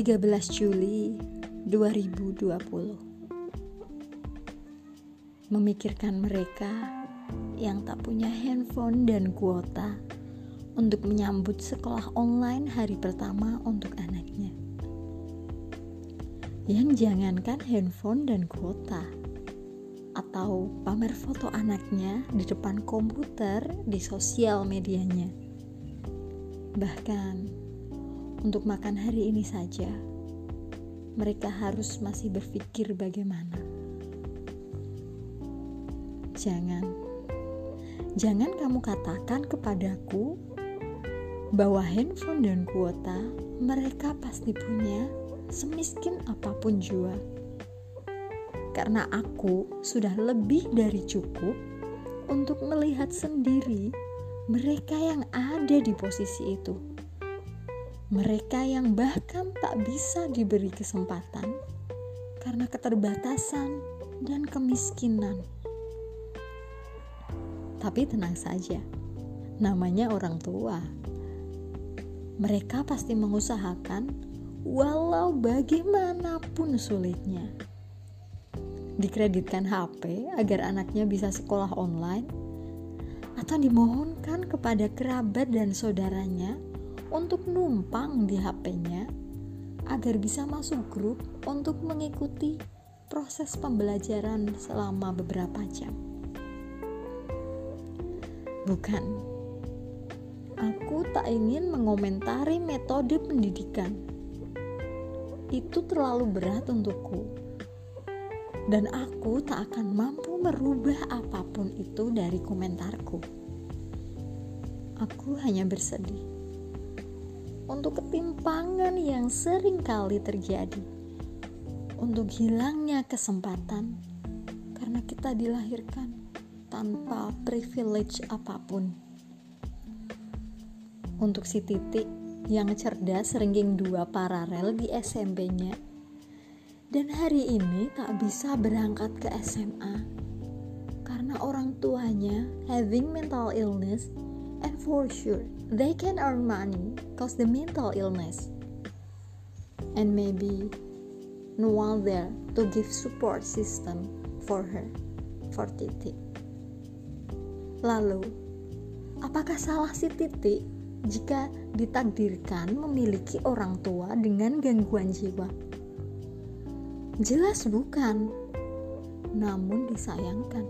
13 Juli 2020 Memikirkan mereka yang tak punya handphone dan kuota untuk menyambut sekolah online hari pertama untuk anaknya. Yang jangankan handphone dan kuota atau pamer foto anaknya di depan komputer di sosial medianya. Bahkan untuk makan hari ini saja, mereka harus masih berpikir bagaimana. Jangan, jangan kamu katakan kepadaku bahwa handphone dan kuota mereka pasti punya semiskin apa pun jua. Karena aku sudah lebih dari cukup untuk melihat sendiri mereka yang ada di posisi itu mereka yang bahkan tak bisa diberi kesempatan karena keterbatasan dan kemiskinan. Tapi tenang saja, namanya orang tua. Mereka pasti mengusahakan walau bagaimanapun sulitnya. Dikreditkan HP agar anaknya bisa sekolah online atau dimohonkan kepada kerabat dan saudaranya untuk numpang di HP-nya agar bisa masuk grup untuk mengikuti proses pembelajaran selama beberapa jam. Bukan, aku tak ingin mengomentari metode pendidikan. Itu terlalu berat untukku, dan aku tak akan mampu merubah apa pun itu dari komentarku. Aku hanya bersedih untuk ketimpangan yang sering kali terjadi, untuk hilangnya kesempatan. Karena kita dilahirkan tanpa privilege apa pun. Untuk si titik yang cerdas ranking dua paralel di SMP-nya dan hari ini tak bisa berangkat ke SMA karena orang tuanya having mental illness and for sure they can earn money cause the mental illness. And maybe no one there to give support system for her for Titi. Lalu apakah salah si Titi jika ditakdirkan memiliki orang tua dengan gangguan jiwa? Jelas bukan namun disayangkan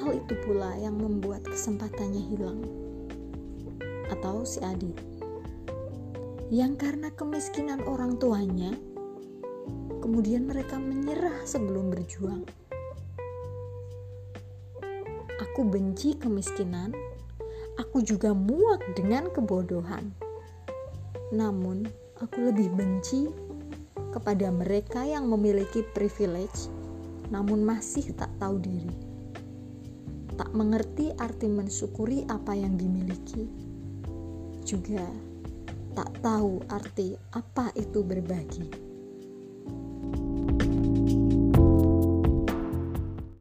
Hal itu pula yang membuat kesempatannya hilang. Atau si adik yang karena kemiskinan orang tuanya, kemudian mereka menyerah sebelum berjuang. Aku benci kemiskinan, aku juga muak dengan kebodohan. Namun, aku lebih benci kepada mereka yang memiliki privilege namun masih tak tahu diri tak mengerti arti mensyukuri apa yang dimiliki, juga tak tahu arti apa itu berbagi.